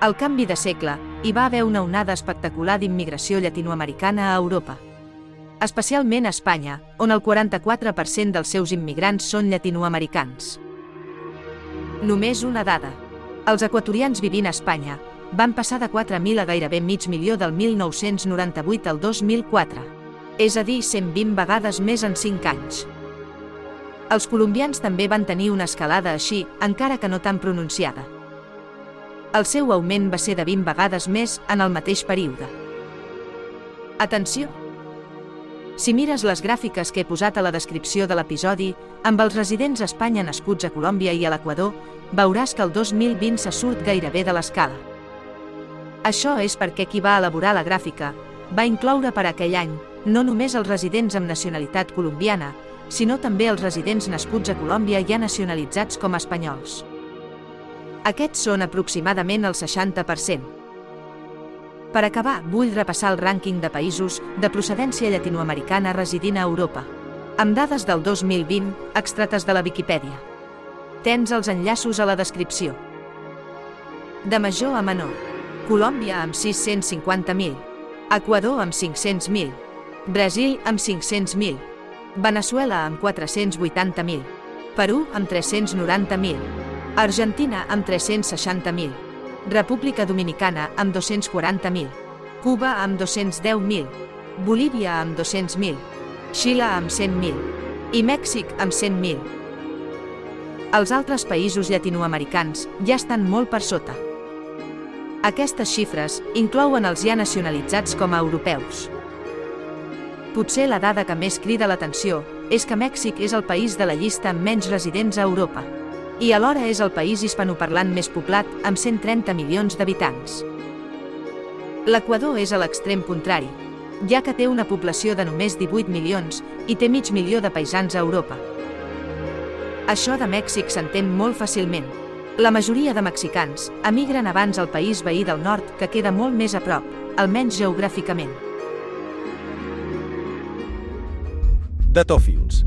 Al canvi de segle, hi va haver una onada espectacular d'immigració llatinoamericana a Europa. Especialment a Espanya, on el 44% dels seus immigrants són llatinoamericans. Només una dada. Els equatorians vivint a Espanya van passar de 4.000 a gairebé mig milió del 1998 al 2004. És a dir, 120 vegades més en 5 anys. Els colombians també van tenir una escalada així, encara que no tan pronunciada. El seu augment va ser de 20 vegades més en el mateix període. Atenció! Si mires les gràfiques que he posat a la descripció de l'episodi, amb els residents a Espanya nascuts a Colòmbia i a l'Equador, veuràs que el 2020 se surt gairebé de l'escala. Això és perquè qui va elaborar la gràfica va incloure per aquell any no només els residents amb nacionalitat colombiana, sinó també els residents nascuts a Colòmbia ja nacionalitzats com a espanyols. Aquests són aproximadament el 60%. Per acabar, vull repassar el rànquing de països de procedència llatinoamericana residint a Europa, amb dades del 2020 extrates de la Viquipèdia. Tens els enllaços a la descripció. De major a menor. Colòmbia amb 650.000, Equador amb 500.000, Brasil amb 500.000, Venezuela amb 480.000, Perú amb 390.000, Argentina amb 360.000, República Dominicana amb 240.000, Cuba amb 210.000, Bolívia amb 200.000, Xile amb 100.000 i Mèxic amb 100.000. Els altres països llatinoamericans ja estan molt per sota. Aquestes xifres inclouen els ja nacionalitzats com a europeus. Potser la dada que més crida l'atenció és que Mèxic és el país de la llista amb menys residents a Europa i alhora és el país hispanoparlant més poblat, amb 130 milions d'habitants. L'Equador és a l'extrem contrari, ja que té una població de només 18 milions i té mig milió de paisans a Europa. Això de Mèxic s'entén molt fàcilment. La majoria de mexicans emigren abans al país veí del nord, que queda molt més a prop, almenys geogràficament. Datòfils